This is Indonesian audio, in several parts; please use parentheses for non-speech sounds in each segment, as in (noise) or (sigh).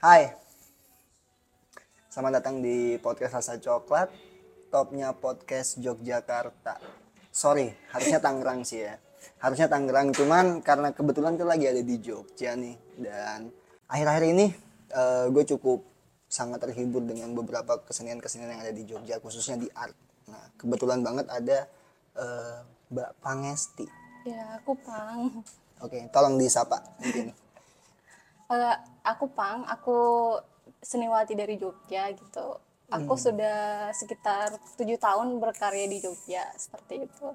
Hai, selamat datang di podcast Rasa Coklat, topnya podcast Yogyakarta. Sorry, harusnya Tangerang sih ya. Harusnya Tangerang, cuman karena kebetulan tuh lagi ada di Jogja nih. Dan akhir-akhir ini eh, gue cukup sangat terhibur dengan beberapa kesenian-kesenian yang ada di Jogja, khususnya di art. Nah, kebetulan banget ada eh, Mbak Pangesti. Ya, aku Pang. Oke, tolong disapa mungkin. Eh, aku Pang, aku seniwati dari Jogja gitu. Aku sudah sekitar tujuh tahun berkarya di Jogja, seperti itu.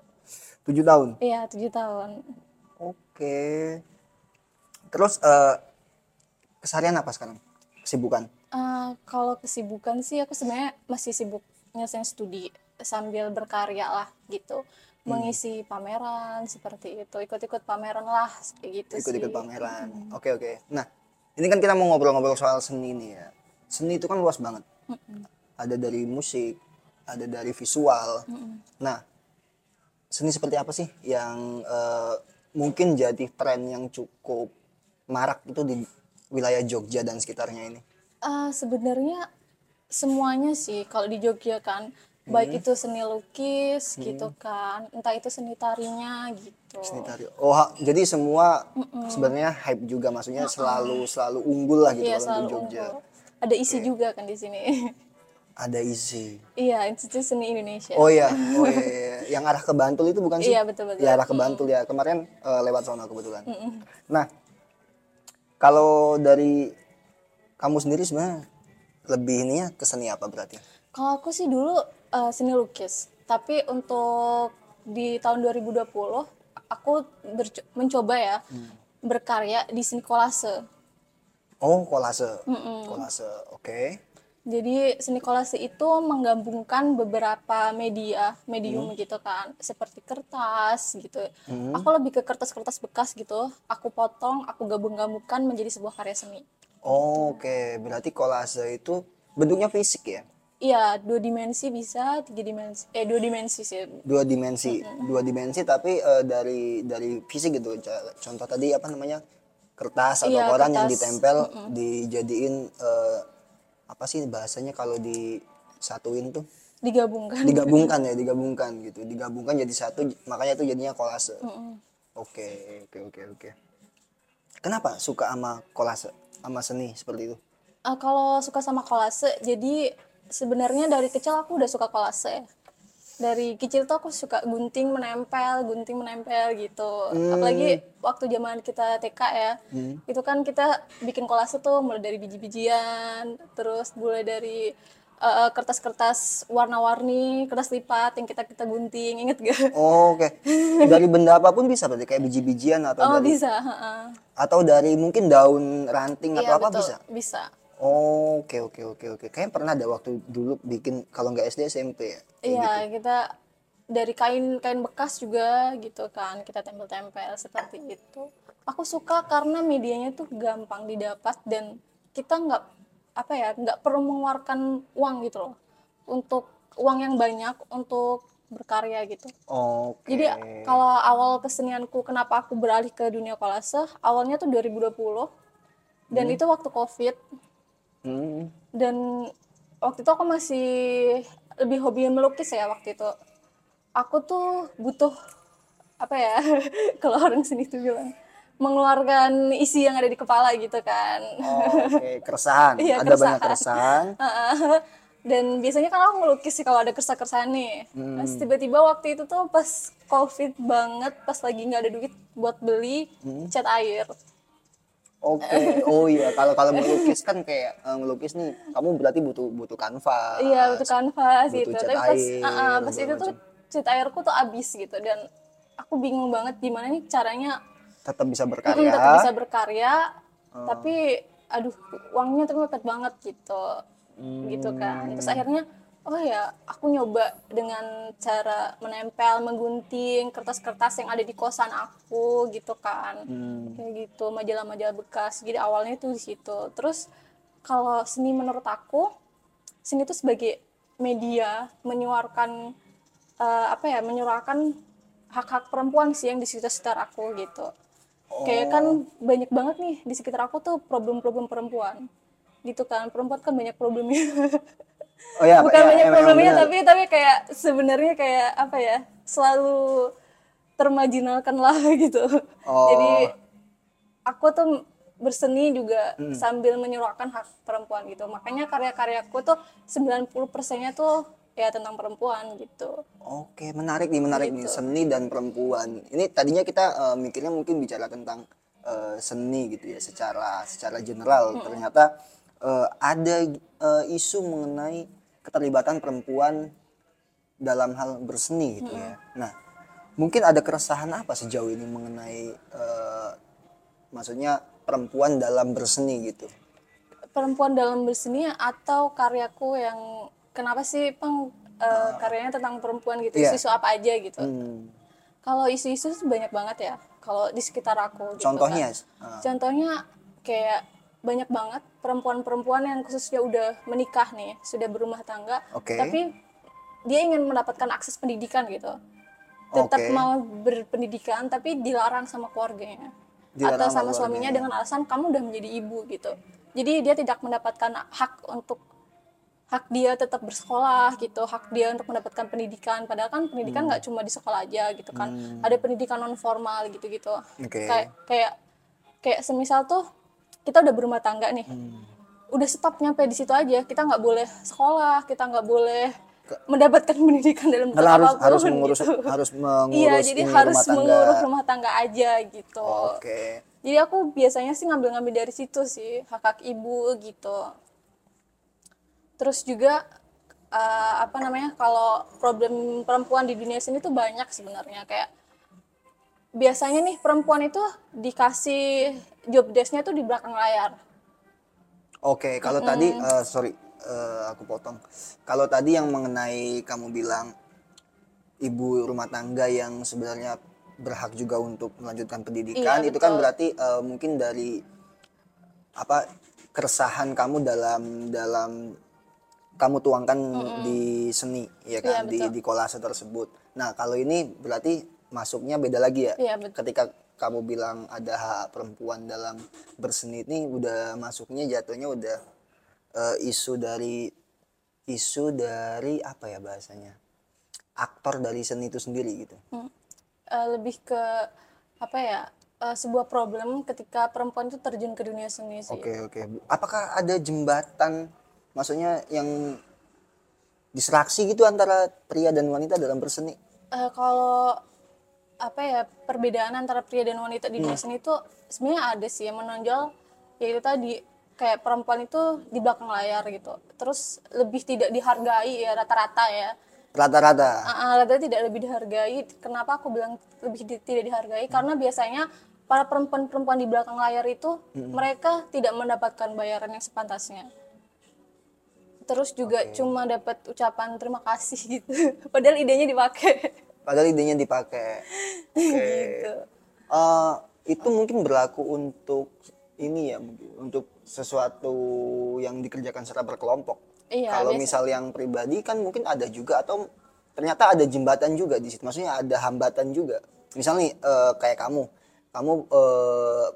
Tujuh tahun. Iya, tujuh tahun. Oke. Terus eh keseharian apa sekarang? Kesibukan? Eh, kalau kesibukan sih, aku sebenarnya masih sibuk nyelesain studi sambil berkarya lah gitu. Mengisi pameran seperti itu, ikut-ikut pameran lah kayak gitu Ikut-ikut pameran. Oke oke. Nah, ini kan kita mau ngobrol-ngobrol soal seni nih ya. Seni itu kan luas banget. Ada dari musik, ada dari visual. Nah, seni seperti apa sih yang eh, mungkin jadi tren yang cukup marak itu di wilayah Jogja dan sekitarnya ini? Eh, sebenarnya semuanya sih kalau di Jogja kan baik itu seni lukis gitu kan entah itu seni tarinya gitu Seni tari. Oh, ha- jadi semua sebenarnya hype juga maksudnya selalu selalu unggul lah gitu iya kalau di selalu Jogja. unggul ada isi juga kan di sini Ada isi. iya institut seni Indonesia Oh iya, oh iya, iya. yang arah ke Bantul itu bukan sih? Iya, betul-betul. Ya arah ke Bantul ya. Kemarin eh, lewat sana kebetulan. Nah, kalau dari kamu sendiri sebenarnya lebih ini ya ke seni apa berarti? kalau aku sih dulu eh, seni lukis tapi untuk di tahun 2020 aku mencoba ya berkarya di seni kolase Oh, kolase. Kolase, oke. Jadi seni kolase itu menggabungkan beberapa media, medium gitu kan, seperti kertas gitu. Aku lebih ke kertas-kertas bekas gitu. Aku potong, aku gabung-gabungkan menjadi sebuah karya seni. Oh, Oke, berarti kolase itu bentuknya fisik ya? Iya, dua dimensi bisa, tiga dimensi, eh dua dimensi sih. Dua dimensi, dua dimensi tapi eh, dari dari fisik gitu. Contoh tadi apa namanya? kertas atau Iya, koran yang kertas. ditempel dijadiin eh, apa sih bahasanya kalau disatuin tuh? Digabungkan. digabungkan ya digabungkan gitu digabungkan jadi satu makanya itu jadinya kolase oke oke oke oke kenapa suka sama kolase sama seni seperti itu Eh, kalau suka sama kolase, jadi sebenarnya dari kecil aku udah suka kolase. Dari kecil tuh aku suka gunting menempel, gunting menempel gitu. Apalagi waktu zaman kita TK ya, itu kan kita bikin kolase tuh mulai dari biji-bijian, terus mulai dari eh, kertas-kertas warna-warni, kertas lipat yang kita kita gunting, inget gak? oh, oke (laughs) dari benda apa pun bisa berarti kayak biji-bijian atau Oh dari bisa, atau dari mungkin daun ranting atau Iya apa betul, bisa bisa. Oh, oke oke oke oke. Kayaknya pernah ada waktu dulu bikin kalau nggak SD SMP ya? Iya, gitu. kita dari kain-kain bekas juga gitu kan, kita tempel-tempel seperti itu. Aku suka karena medianya tuh gampang didapat dan kita nggak apa ya, nggak perlu mengeluarkan uang gitu loh. Untuk uang yang banyak untuk berkarya gitu. oke. Jadi kalau awal kesenianku kenapa aku beralih ke dunia kolase, awalnya tuh 2020 dan itu waktu Covid Hmm, dan waktu itu aku masih lebih hobi melukis ya waktu itu. Aku tuh butuh apa ya (laughs) kalau orang sini tuh bilang mengeluarkan isi yang ada di kepala gitu kan. Oh, oke. (laughs) Keresahan. Iya, ada banyak keresahan. keresahan. (laughs) Dan biasanya kan aku ngelukis sih kalau ada keresahan nih. Terus tiba-tiba waktu itu tuh pas covid banget pas lagi nggak ada duit buat beli cat air Oke, oh iya kalau kalau melukis kan kayak eh, ngelukis nih, kamu berarti butuh butuh kanvas. iya butuh kanvas gitu. tapi pas air, ah, pas itu tuh cat airku tuh habis gitu. Dan aku bingung banget gimana nih caranya Tetap bisa berkarya. tetap bisa berkarya tapi aduh uangnya tuh mepet banget gitu. Gitu kan. Terus akhirnya oh ya aku nyoba dengan cara menempel menggunting kertas-kertas yang ada di kosan aku gitu kan. Hmm. kayak gitu majalah-majalah bekas. Jadi awalnya tuh di situ. Terus kalau seni menurut aku seni itu sebagai media menyuarakan eh, apa ya menyuarakan hak-hak perempuan sih yang di sekitar aku gitu. Kayak kan banyak banget nih di sekitar aku tuh problem-problem perempuan gitu kan. Perempuan kan banyak problemnya (laughs) Oh ya, bukan ya, banyak problemnya tapi tapi kayak sebenarnya kayak apa ya selalu termajinalkan lah (laughs) gitu Oh. jadi aku tuh berseni juga Hmm. sambil menyuarakan hak perempuan gitu makanya karya-karyaku tuh 90 persennya tuh ya tentang perempuan gitu Oke, menarik nih, menarik nih seni dan perempuan. Ini tadinya kita eh, mikirnya mungkin bicara tentang eh, seni gitu ya, secara secara general. Ternyata eh, ada eh, isu mengenai keterlibatan perempuan dalam hal berseni gitu ya. Nah, mungkin ada keresahan apa sejauh ini mengenai eh, maksudnya perempuan dalam berseni gitu? perempuan dalam berseni atau karyaku yang kenapa sih pang eh, karyanya tentang perempuan gitu Iya. isu-isu apa aja gitu Hmm, kalau isu-isu banyak banget ya kalau di sekitar aku gitu contohnya, kan. eh, contohnya kayak banyak banget perempuan-perempuan yang khususnya udah menikah nih sudah berumah tangga Oke. tapi dia ingin mendapatkan akses pendidikan gitu tetap Oke. mau berpendidikan tapi dilarang sama keluarganya Dilarang atau sama sama suaminya dengan alasan kamu udah menjadi ibu gitu jadi dia tidak mendapatkan hak untuk hak dia tetap bersekolah gitu hak dia untuk mendapatkan pendidikan padahal kan pendidikan Hmm. nggak cuma di sekolah aja gitu kan ada pendidikan non formal gitu gitu Oke. kayak kayak kayak semisal tuh kita udah berumah tangga nih Hmm. udah stop nyampe di situ aja kita nggak boleh sekolah kita nggak boleh mendapatkan (laughs) pendidikan dalam bentuk harus apa pun harus mengurus gitu. harus (laughs) mengurus iya jadi harus rumah tangga. mengurus rumah tangga aja gitu Oke. jadi aku biasanya sih ngambil-ngambil dari situ sih hak hak ibu gitu terus juga eh, apa namanya kalau problem perempuan di dunia sini tuh banyak sebenarnya kayak biasanya nih perempuan itu dikasih job desk-nya tuh di belakang layar Oke, kalau tadi eh, sorry eh, aku potong. Kalau tadi yang mengenai kamu bilang ibu rumah tangga yang sebenarnya berhak juga untuk melanjutkan pendidikan, Iya, itu kan betul. berarti eh, mungkin dari apa keresahan kamu dalam dalam kamu tuangkan di seni, ya kan Iya, di betul. di kolase tersebut. Nah, kalau ini berarti masuknya beda lagi ya? Iya, betul. Ketika kamu bilang ada hak perempuan dalam berseni ini udah masuknya jatuhnya udah eh, isu dari isu dari apa ya bahasanya aktor dari seni itu sendiri gitu Hmm. Eh, lebih ke apa ya eh, sebuah problem ketika perempuan itu terjun ke dunia seni sih oke oke Bu. apakah ada jembatan maksudnya yang distraksi gitu antara pria dan wanita dalam berseni Eh, kalau apa ya perbedaan antara pria dan wanita di dunia seni itu sebenarnya ada sih yang menonjol yaitu tadi kayak perempuan itu di belakang layar gitu. Terus lebih tidak dihargai ya rata-rata ya. Rata-rata. Ah, ah, rata tidak lebih dihargai. Kenapa aku bilang lebih di- tidak dihargai? Karena biasanya para perempuan-perempuan di belakang layar itu mereka tidak mendapatkan bayaran yang sepantasnya. Terus juga cuma dapat ucapan terima kasih gitu. (laughs) Padahal idenya dipakai padahal idenya dipakai (laughs) gitu Eh, itu mungkin berlaku untuk ini ya mungkin untuk sesuatu yang dikerjakan secara berkelompok. Iya, Kalau biasa- misal yang pribadi kan mungkin ada juga atau ternyata ada jembatan juga di situ. Maksudnya ada hambatan juga. Misal nih eh, kayak kamu, kamu eh,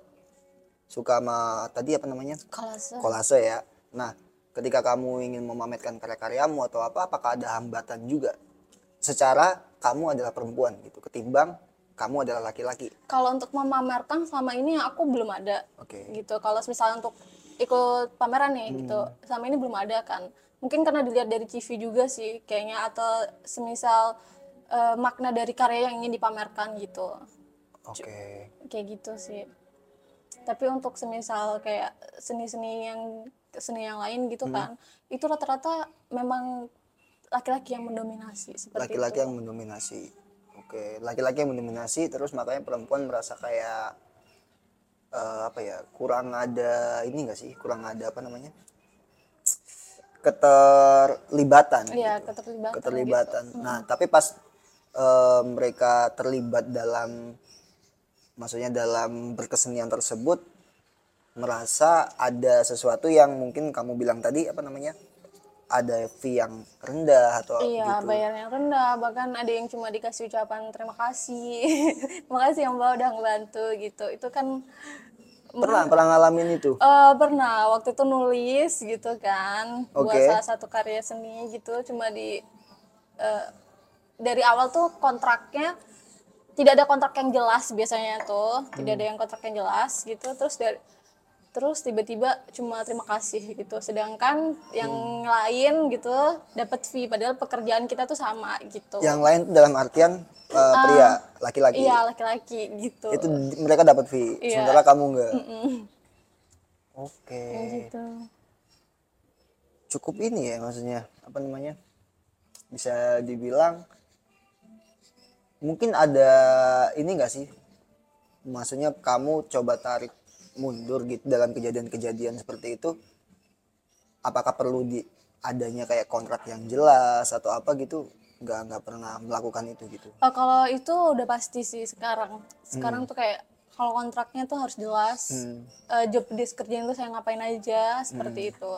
suka sama tadi apa namanya kolase kolase ya. Nah, ketika kamu ingin memamerkan karya-karyamu atau apa, apakah ada hambatan juga? Secara kamu adalah perempuan gitu, ketimbang kamu adalah laki-laki. kalau untuk memamerkan selama ini aku belum ada Oke. gitu. Kalau misalnya untuk ikut pameran nih gitu selama ini belum ada kan. Mungkin karena dilihat dari TV juga sih kayaknya atau semisal eh, makna dari karya yang ingin dipamerkan gitu. Oke. kayak gitu sih. Tapi untuk semisal kayak seni-seni yang seni yang lain gitu kan itu rata-rata memang laki-laki yang mendominasi seperti Laki-laki yang mendominasi. Oke, laki-laki yang mendominasi terus makanya perempuan merasa kayak eh, apa ya? Kurang ada ini enggak sih? Kurang ada apa namanya? keterlibatan Iya, gitu. keterlibatan keterlibatan. Nah, tapi pas eh, mereka terlibat dalam maksudnya dalam berkesenian tersebut merasa ada sesuatu yang mungkin kamu bilang tadi apa namanya? Ada fee yang rendah atau Iya, gitu. bayar yang rendah, bahkan ada yang cuma dikasih ucapan terima kasih. (laughs) terima kasih yang bawa udah ngebantu gitu. Itu kan pernah pernah ngalamin itu Eh, pernah waktu itu nulis gitu kan buat Oke. salah satu karya seni gitu cuma di eh, dari awal tuh kontraknya tidak ada kontrak yang jelas biasanya tuh tidak ada yang kontrak yang jelas gitu terus dari terus tiba-tiba cuma terima kasih gitu. Sedangkan yang lain gitu dapat fee padahal pekerjaan kita tuh sama gitu. Yang lain dalam artian eh, pria laki-laki. iya laki-laki gitu. Itu mereka dapat fee Iya. sementara kamu enggak. Oke. Gitu. Cukup ini ya maksudnya apa namanya bisa dibilang mungkin ada ini enggak sih? Maksudnya kamu coba tarik mundur gitu dalam kejadian-kejadian seperti itu apakah perlu di adanya kayak kontrak yang jelas atau apa gitu nggak nggak pernah melakukan itu gitu Oh, kalau itu udah pasti sih sekarang. Sekarang Hmm. tuh kayak kalau kontraknya tuh harus jelas. Eh, job desk kerjaan tuh saya ngapain aja Hmm. seperti itu.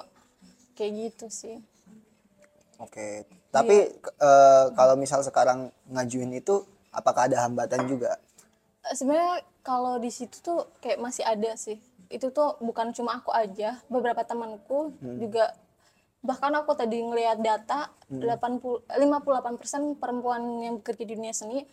Kayak gitu sih. Oke, tapi k- eh, kalau misal sekarang ngajuin itu, apakah ada hambatan juga? Sebenarnya kalau di situ tuh kayak masih ada sih. Itu tuh bukan cuma aku aja, beberapa temanku Hmm. juga bahkan aku tadi ngelihat data Hmm. 80 58% perempuan yang bekerja di dunia seni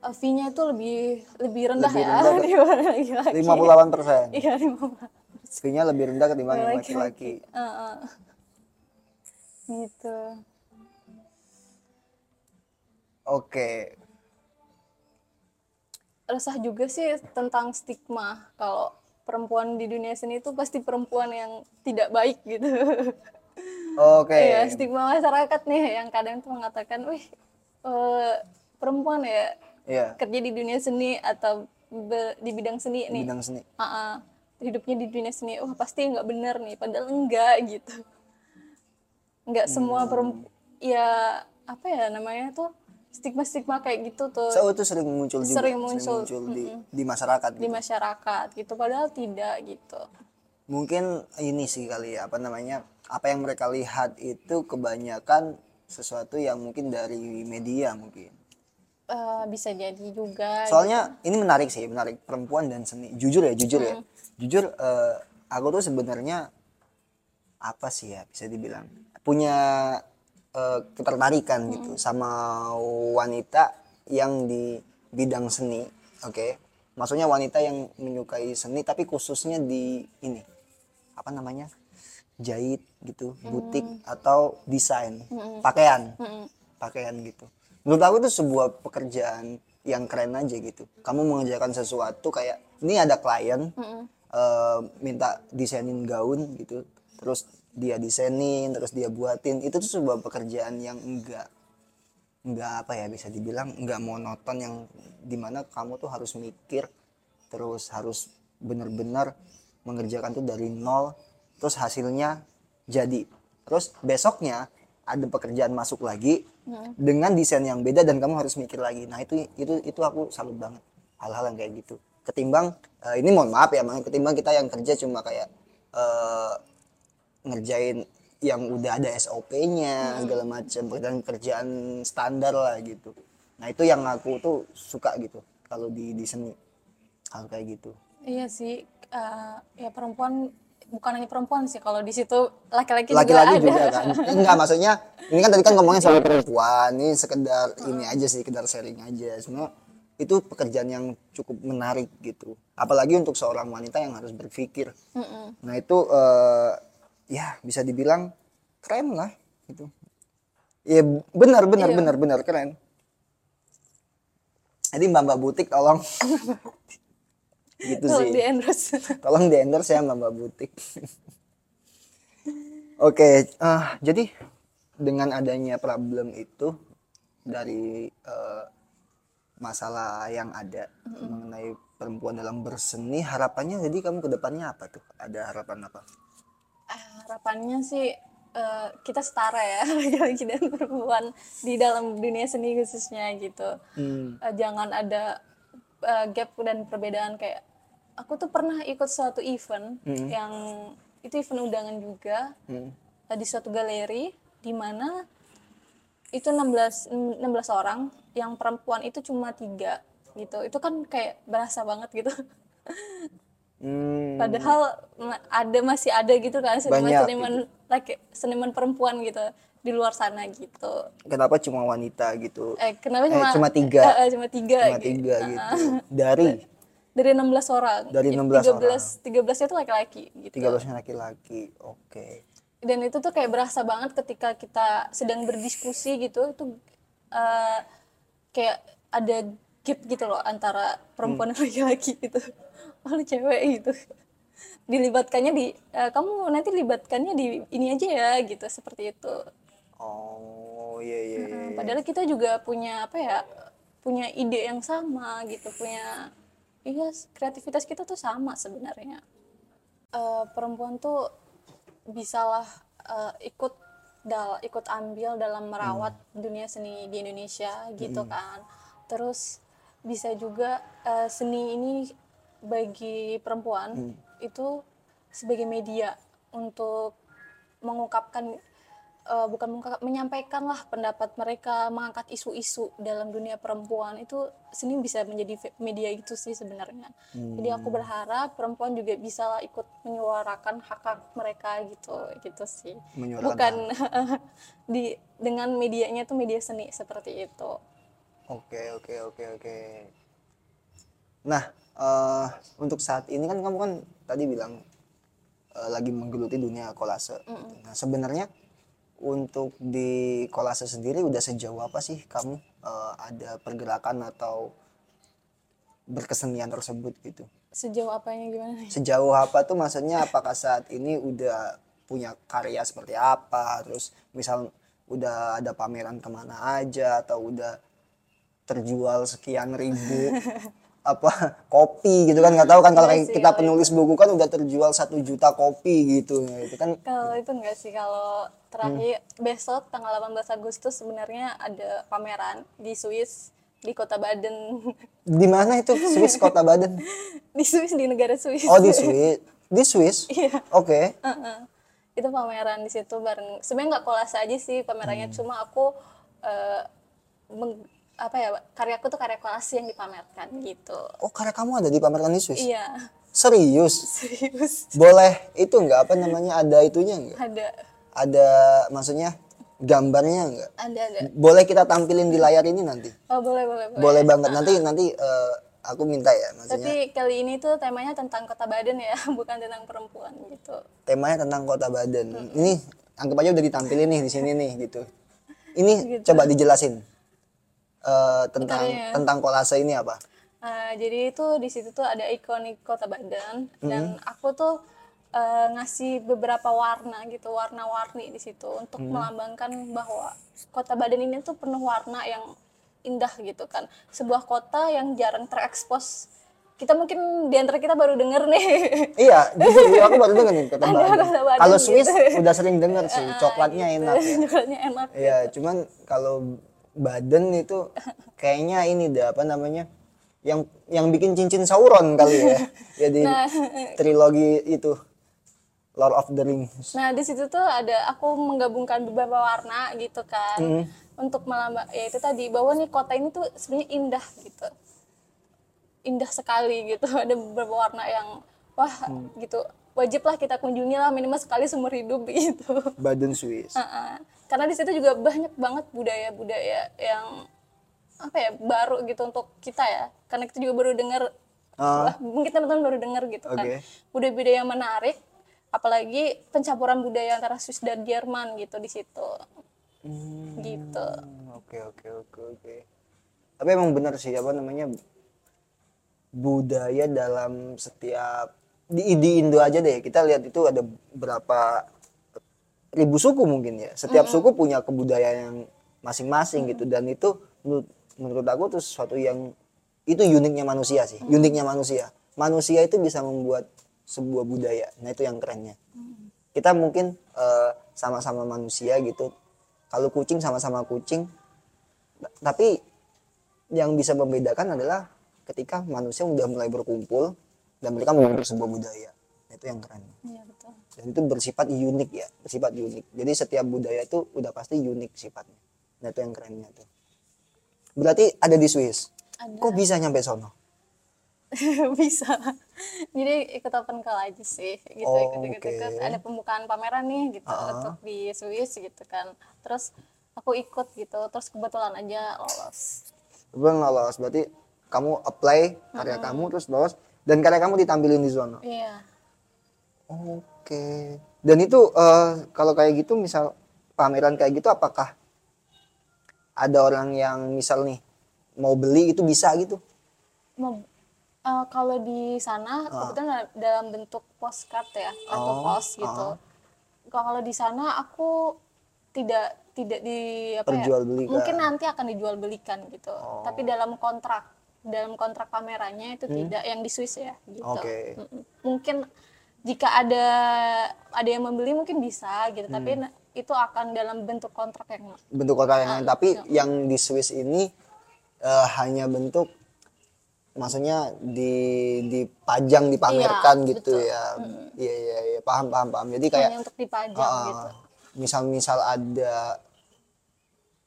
eh, fee-nya itu lebih lebih rendah Lebih ya rendah ke- (laughs) dibanding laki-laki. 58 persen. Iya, 58. Fee-nya lebih rendah ketimbang yang Laki-laki. laki-laki. Heeh. gitu Oke, resah juga sih tentang stigma kalau perempuan di dunia seni itu pasti perempuan yang tidak baik gitu (laughs) oke. Iya, stigma masyarakat nih yang kadang tuh mengatakan wih eh, perempuan ya Iya, kerja di dunia seni atau be- di bidang seni di nih bidang seni. Ah. hidupnya di dunia seni wah pasti nggak benar nih padahal enggak gitu nggak semua perempuan ya apa ya namanya tuh stigma-stigma kayak gitu tuh So, itu sering muncul juga, Sering muncul. di, di masyarakat. di Gitu. masyarakat gitu padahal tidak gitu Mungkin ini sih kali ya, apa namanya, apa yang mereka lihat itu kebanyakan sesuatu yang mungkin dari media mungkin. Eh, bisa jadi juga soalnya ini menarik sih menarik perempuan dan seni jujur ya jujur ya jujur eh, aku tuh sebenarnya apa sih ya bisa dibilang punya eh, ketertarikan gitu sama wanita yang di bidang seni oke? Maksudnya wanita yang menyukai seni tapi khususnya di ini apa namanya? Jahit gitu butik atau desain pakaian. Pakaian gitu. Menurut aku itu sebuah pekerjaan yang keren aja gitu. Kamu mengerjakan sesuatu kayak ini ada klien eh, minta desainin gaun gitu terus dia desainin terus dia buatin. Itu tuh sebuah pekerjaan yang enggak enggak apa ya bisa dibilang enggak monoton yang di mana kamu tuh harus mikir terus harus benar-benar mengerjakan tuh dari nol terus hasilnya jadi. Terus besoknya ada pekerjaan masuk lagi dengan desain yang beda dan kamu harus mikir lagi. Nah itu itu itu aku salut banget hal-hal yang kayak gitu. Ketimbang eh, ini mohon maaf ya Mang, ketimbang kita yang kerja cuma kayak eh, ngerjain yang udah ada SOP-nya segala macam pekerjaan kerjaan standar lah gitu. Nah itu yang aku tuh suka gitu kalau di di seni. Hal kayak gitu. Iya sih eh, ya perempuan bukan hanya perempuan sih kalau di situ laki-laki laki-laki juga ada. juga kan. Enggak maksudnya ini kan tadi kan ngomongnya soal perempuan ini sekedar ini aja sih sekedar sharing aja. Semua itu pekerjaan yang cukup menarik gitu. Apalagi untuk seorang wanita yang harus berpikir. Mm-mm. nah itu eh, ya bisa dibilang keren lah gitu. Ya benar benar Iya. benar benar keren. Jadi mbak mbak butik tolong. (laughs) Gitu Tolong sih. di endorse (laughs) tolong di endorse ya mbak mbak butik. (laughs) Oke ah, jadi dengan adanya problem itu dari eh, masalah yang ada mengenai perempuan dalam berseni harapannya jadi kamu ke depannya apa tuh? Ada harapan apa harapannya sih eh, kita setara ya (laughs) laki-laki dan perempuan di dalam dunia seni khususnya gitu Hmm. Eh, jangan ada eh, gap dan perbedaan kayak aku tuh pernah ikut suatu event yang itu event undangan juga Hmm. eh, di suatu galeri di mana itu 16 16 orang yang perempuan itu cuma tiga gitu itu kan kayak berasa banget gitu (laughs) Hmm, Padahal ada masih ada gitu kan seniman-seniman laki seniman perempuan gitu di luar sana gitu. kenapa cuma wanita gitu? Eh kenapa Eh, cuma cuma tiga. Eh, eh, cuma tiga Cuma gitu. tiga gitu. Dari Dari 16 orang. Dari 16 13 13 itu laki-laki gitu. 13 laki-laki. Oke. dan itu tuh kayak berasa banget ketika kita sedang berdiskusi gitu itu eh, kayak ada gap gitu loh antara perempuan dan laki-laki gitu oh lu cewek gitu. (laughs) Dilibatkannya di eh, kamu nanti libatkannya di ini aja ya gitu seperti itu. Oh, iya iya iya. Nah, padahal kita juga punya apa ya punya ide yang sama gitu punya iya kreativitas kita tuh sama sebenarnya. Eh, perempuan tuh bisalah eh, ikut dal ikut ambil dalam merawat dunia seni di Indonesia gitu kan. Terus bisa juga eh, seni ini bagi perempuan itu sebagai media untuk mengungkapkan eh, bukan mengungkap, menyampaikan lah pendapat mereka mengangkat isu-isu dalam dunia perempuan. Itu seni bisa menjadi media itu sih sebenarnya. Jadi aku berharap perempuan juga bisa ikut menyuarakan hak-hak mereka gitu gitu sih. Bukan (laughs) di dengan medianya tuh media seni seperti itu. Oke oke oke oke. Nah eh, untuk saat ini kan kamu kan tadi bilang eh, lagi menggeluti dunia kolase. gitu. Nah sebenarnya untuk di kolase sendiri udah sejauh apa sih kamu eh, ada pergerakan atau berkesenian tersebut gitu? sejauh apanya gimana nih Sejauh apa tuh maksudnya apakah saat ini udah punya karya seperti apa? Terus misal udah ada pameran ke mana aja atau udah terjual sekian ribu (laughs) apa kopi gitu kan nggak tahu kan kalau Iya kita penulis buku kan udah terjual satu juta kopi gitu Nah, itu kan Kalau itu enggak sih, kalau terakhir Hmm. besok tanggal 18 Agustus sebenarnya ada pameran di Swiss di kota Baden. (laughs) di mana itu Swiss kota Baden (laughs) di Swiss di negara Swiss. oh di Swiss di Swiss (laughs) Iya. oke Heeh. Itu pameran di situ bareng. Sebenarnya nggak kolase aja sih pamerannya, Hmm. cuma aku meng- apa ya karyaku tuh karya kolase yang dipamerkan gitu. oh karya kamu ada di pameran di Swiss? Iya, serius? Serius. boleh itu nggak? Apa namanya ada itunya nggak? Ada, ada maksudnya gambarnya nggak? Ada, ada. boleh kita tampilin di layar ini nanti? Oh boleh, boleh, boleh. boleh banget. Nanti nanti eh, aku minta ya maksudnya. Tapi kali ini tuh temanya tentang kota Baden ya, (laughs) bukan tentang perempuan gitu. temanya tentang kota Baden. Ini anggap aja udah ditampilin nih di sini nih gitu. Ini coba dijelasin eh, tentang Bentar ya. tentang kolase ini apa? Uh, jadi itu di situ tuh ada ikonik kota Badan dan aku tuh uh, ngasih beberapa warna gitu warna-warni di situ untuk melambangkan bahwa kota Badan ini tuh penuh warna yang indah gitu kan. Sebuah kota yang jarang terekspos. Kita mungkin di antara kita baru denger nih. Iya (laughs) jujur aku baru denger nih kota Baden kalau gitu. Swiss udah sering denger sih (laughs) coklatnya enak ya. Coklatnya enak Iya, cuman kalau Baden itu kayaknya ini dah apa namanya? Yang yang bikin cincin Sauron kali ya. (laughs) Jadi Nah. trilogi itu Lord of the Rings. Nah di situ tuh ada aku menggabungkan beberapa warna gitu kan untuk melambang ya itu tadi bahwa nih kota ini tuh sebenarnya indah gitu indah sekali gitu (laughs) ada beberapa warna yang wah gitu wajib lah kita kunjungi lah minimal sekali seumur hidup (laughs) gitu Baden Swiss. Heeh. karena di situ juga banyak banget budaya-budaya yang apa ya baru gitu untuk kita ya karena kita juga baru dengar Ah. Wah, mungkin teman-teman baru dengar gitu kan Oke. budaya-budaya yang menarik apalagi pencampuran budaya antara Swiss dan Jerman gitu di situ gitu Hmm, Oke oke oke oke. Tapi emang benar sih apa namanya budaya dalam setiap di, di Indo aja deh kita lihat itu ada berapa ribu suku mungkin ya. Setiap suku punya kebudayaan yang masing-masing gitu dan itu menurut, menurut aku tuh sesuatu yang itu uniknya manusia sih, uniknya manusia. Manusia itu bisa membuat sebuah budaya. Nah itu yang kerennya. Kita mungkin eh, sama-sama manusia gitu. Kalau kucing sama-sama kucing, tapi yang bisa membedakan adalah ketika manusia udah mulai berkumpul dan mereka membentuk sebuah budaya. Nah, itu yang keren. iya betul Dan itu bersifat unik ya, bersifat unik. Jadi setiap budaya itu udah pasti unik sifatnya. Nah itu yang kerennya tuh. Berarti ada di Swiss. ada Kok bisa nyampe sono? (laughs) bisa jadi ikut open call aja sih gitu Oh, ikut ikut oke. ikut ada pembukaan pameran nih gitu Ah. untuk di Swiss gitu kan terus aku ikut gitu terus kebetulan aja lolos Bang lolos berarti kamu apply karya kamu terus lolos dan karya kamu ditampilin di zona. iya. Oke. Dan itu eh, kalau kayak gitu misal pameran kayak gitu apakah ada orang yang misal nih mau beli itu bisa gitu? mau eh, kalau di sana kebetulan da- dalam bentuk postcard ya kartu Oh, pos gitu. kalau di sana aku tidak tidak di apa ya mungkin nanti akan dijual belikan gitu tapi dalam kontrak dalam kontrak pamerannya itu tidak yang di Swiss ya gitu Oke. Mm-mm. mungkin jika ada ada yang membeli mungkin bisa gitu tapi na- itu akan dalam bentuk kontrak yang Bentuk kotak yang lain tapi ya. yang di Swiss ini eh, hanya bentuk maksudnya di dipajang dipamerkan Iya, gitu betul. ya. Iya iya iya paham paham paham. Jadi kayak hanya untuk dipajang Ah, gitu misal-misal ada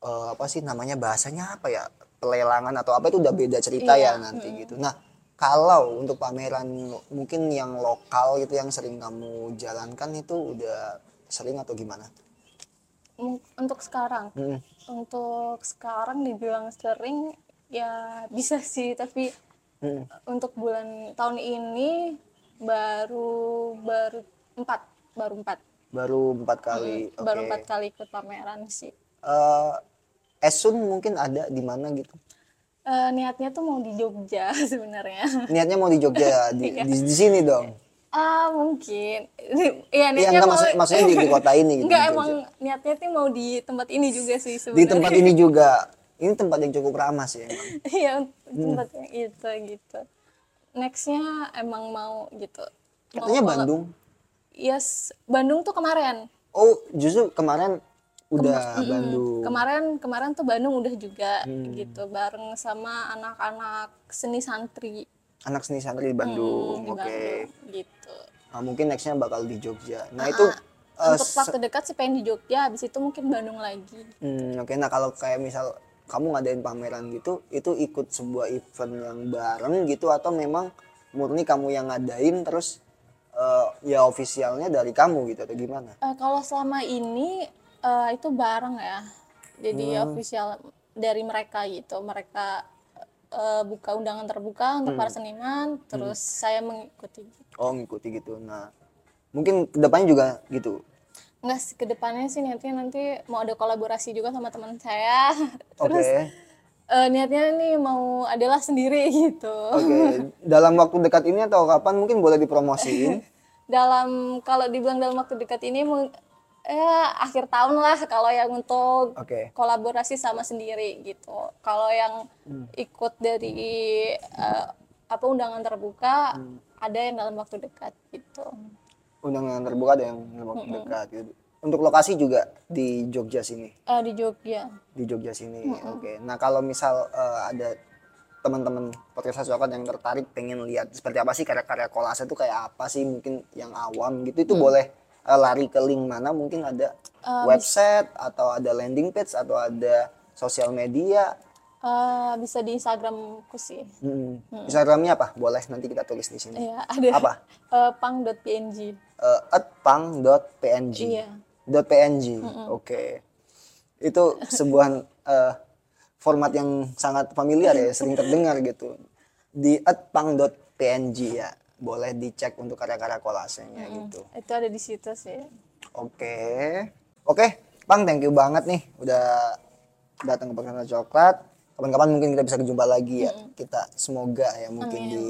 eh, apa sih namanya bahasanya apa ya pelelangan atau apa itu udah beda cerita Iya, ya nanti gitu. Nah kalau untuk pameran mungkin yang lokal gitu yang sering kamu jalankan itu udah sering atau gimana? Untuk sekarang Mm. untuk sekarang dibilang sering ya bisa sih tapi Mm. untuk bulan tahun ini baru baru empat baru empat Baru empat kali. Oke. baru empat kali ikut pameran sih Eh, Esun mungkin ada di mana gitu? Eh, niatnya tuh mau di Jogja (laughs) sebenarnya Niatnya mau di Jogja (laughs) di, Iya. di, di sini dong. ah mungkin iya (laughs) Iya niatnya enggak mau maksud, maksudnya di, di kota ini gitu. enggak di emang niatnya tuh mau di tempat ini juga sih di sebenarnya tempat ini juga. Ini tempat yang cukup ramah sih emang. iya Hmm. tempat yang itu gitu nextnya emang mau gitu Mau Katanya kalau- Bandung. yes Bandung tuh kemarin Oh, justru kemarin udah Mm-mm. Bandung. kemarin kemarin tuh Bandung udah juga Hmm. gitu bareng sama anak-anak seni santri Anak seni santri di Bandung. di Oke. Bandung gitu Nah, mungkin nextnya bakal di Jogja. Nah, itu eh, untuk waktu dekat sih pengen di Jogja habis itu mungkin Bandung lagi hmm, oke. Nah, kalau kayak misal kamu ngadain pameran gitu, itu ikut sebuah event yang bareng gitu atau memang murni kamu yang ngadain terus eh, ya ofisialnya dari kamu gitu atau gimana? Eh, kalau selama ini eh, itu bareng ya jadi Hmm. official dari mereka gitu mereka eh, buka undangan terbuka untuk Hmm. para seniman terus saya mengikuti Oh, ngikuti gitu. Nah, mungkin ke depannya juga gitu. Enggak sih, ke depannya sih niatnya nanti mau ada kolaborasi juga sama teman saya. (laughs) Terus eh, niatnya nih mau adalah sendiri (laughs) gitu. Oke, dalam waktu dekat ini atau kapan mungkin boleh dipromosiin? (laughs) Dalam kalau dibilang dalam waktu dekat ini eh akhir tahun lah kalau yang untuk Oke. kolaborasi sama sendiri gitu. Kalau yang Hmm. ikut dari eh, apa undangan terbuka Hmm. ada yang dalam waktu dekat gitu. Undangan terbuka ada yang dalam waktu dekat gitu. Untuk lokasi juga di Jogja sini, Eh, di Jogja. di Jogja sini. Oke. Nah, kalau misal eh, ada teman-teman podcast Hasokan yang tertarik pengen lihat seperti apa sih karya-karya kolase itu kayak apa sih mungkin yang awam gitu itu boleh eh, lari ke link mana mungkin ada website atau ada landing page atau ada sosial media Eh, bisa di Instagramku sih. Hmm. Instagramnya apa? Boleh nanti kita tulis di sini. Iya, ada. Apa? (laughs) Eh, pang.png. Eh, atpang.png. Iya. Dot .png. Oke. Itu sebuah (laughs) eh, format yang sangat familiar ya, sering terdengar gitu. Di atpang.png ya. Boleh dicek untuk karya-karya kolasenya gitu. Itu ada di situ sih. Oke. Oke, Pang thank you banget nih udah datang ke Pesantren Coklat. Kapan-kapan mungkin kita bisa jumpa lagi ya. Kita semoga ya mungkin di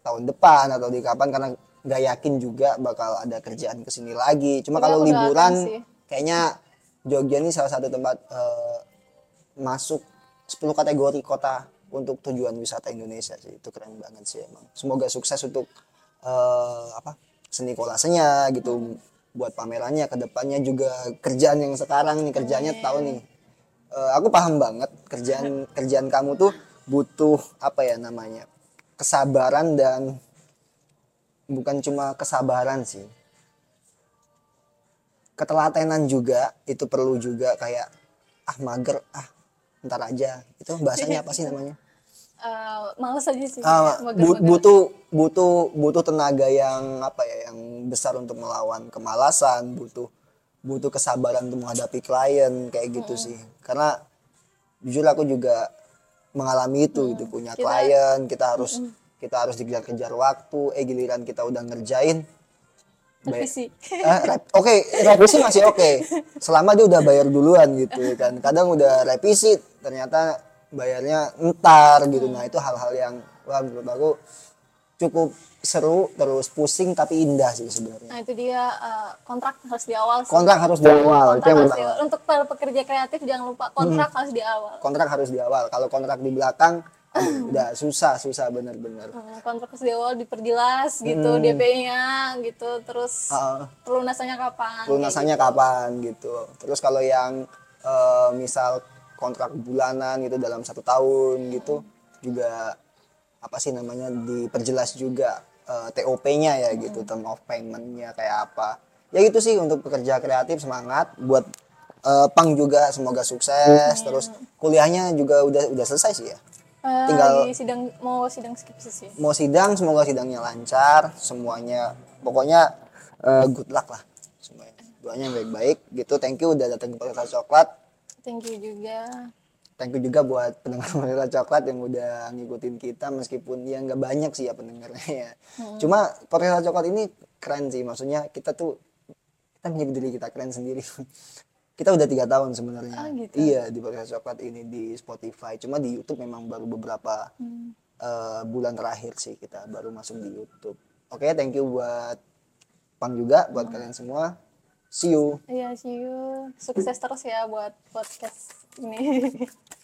tahun depan atau di kapan karena nggak yakin juga bakal ada kerjaan ke sini lagi. Cuma Tapi kalau liburan sih. kayaknya Jogja ini salah satu tempat eh, masuk 10 kategori kota untuk tujuan wisata Indonesia sih. Itu keren banget sih emang. Semoga sukses untuk eh, apa? seni kolasenya gitu buat pamerannya ke depannya juga kerjaan yang sekarang nih kerjanya tahu nih Eh, aku paham banget kerjaan kerjaan kamu tuh butuh apa ya namanya kesabaran dan bukan cuma kesabaran sih ketelatenan juga itu perlu juga kayak ah mager ah ntar aja itu bahasanya apa sih namanya Eh, males aja sih mager-mager. butuh butuh butuh tenaga yang apa ya yang besar untuk melawan kemalasan butuh butuh kesabaran untuk menghadapi klien kayak gitu sih. Karena jujur aku juga mengalami itu gitu punya klien kita harus kita harus dikejar-kejar waktu eh giliran kita udah ngerjain. Revisi Eh, oke revisi masih oke. Selama dia udah bayar duluan gitu kan. Kadang udah revisi ternyata bayarnya ntar gitu. Nah itu hal-hal yang wah menurut aku cukup seru terus pusing tapi indah sih sebenarnya. Nah itu dia eh, kontrak harus di awal sih. Kontrak harus di awal itu kontrak yang harus di- untuk para pekerja kreatif jangan lupa kontrak harus di awal. Kontrak harus di awal. Kalau kontrak di belakang aduh, udah susah susah bener-bener. Hmm, kontrak harus di awal diperjelas gitu DP-nya gitu terus Ah. pelunasannya kapan lunasannya kapan gitu. Terus kalau yang eh, misal kontrak bulanan gitu dalam satu tahun gitu juga apa sih namanya diperjelas juga eh, TOP-nya ya gitu, term of payment-nya kayak apa. Ya gitu sih untuk pekerja kreatif semangat buat eh, Pang juga semoga sukses. Terus kuliahnya juga udah udah selesai sih ya. Eh, tinggal- sidang mau sidang skripsi sih Mau sidang semoga sidangnya lancar, semuanya pokoknya eh, good luck lah semuanya. Doanya baik-baik gitu. Thank you udah datang ke Podcast Coklat. Thank you juga Thank you juga buat pendengar Podcast Coklat yang udah ngikutin kita meskipun ya nggak banyak sih ya pendengarnya ya. Cuma Podcast Coklat ini keren sih maksudnya kita tuh kita menjadi diri kita keren sendiri. (laughs) kita udah tiga tahun sebenarnya. Oh, gitu. Iya di Podcast Coklat ini di Spotify. Cuma di YouTube memang baru beberapa eh, bulan terakhir sih kita baru masuk di YouTube. Oke, thank you buat Pang juga buat kalian semua. See you. Iya, see you. Sukses terus ya buat podcast ini. (laughs)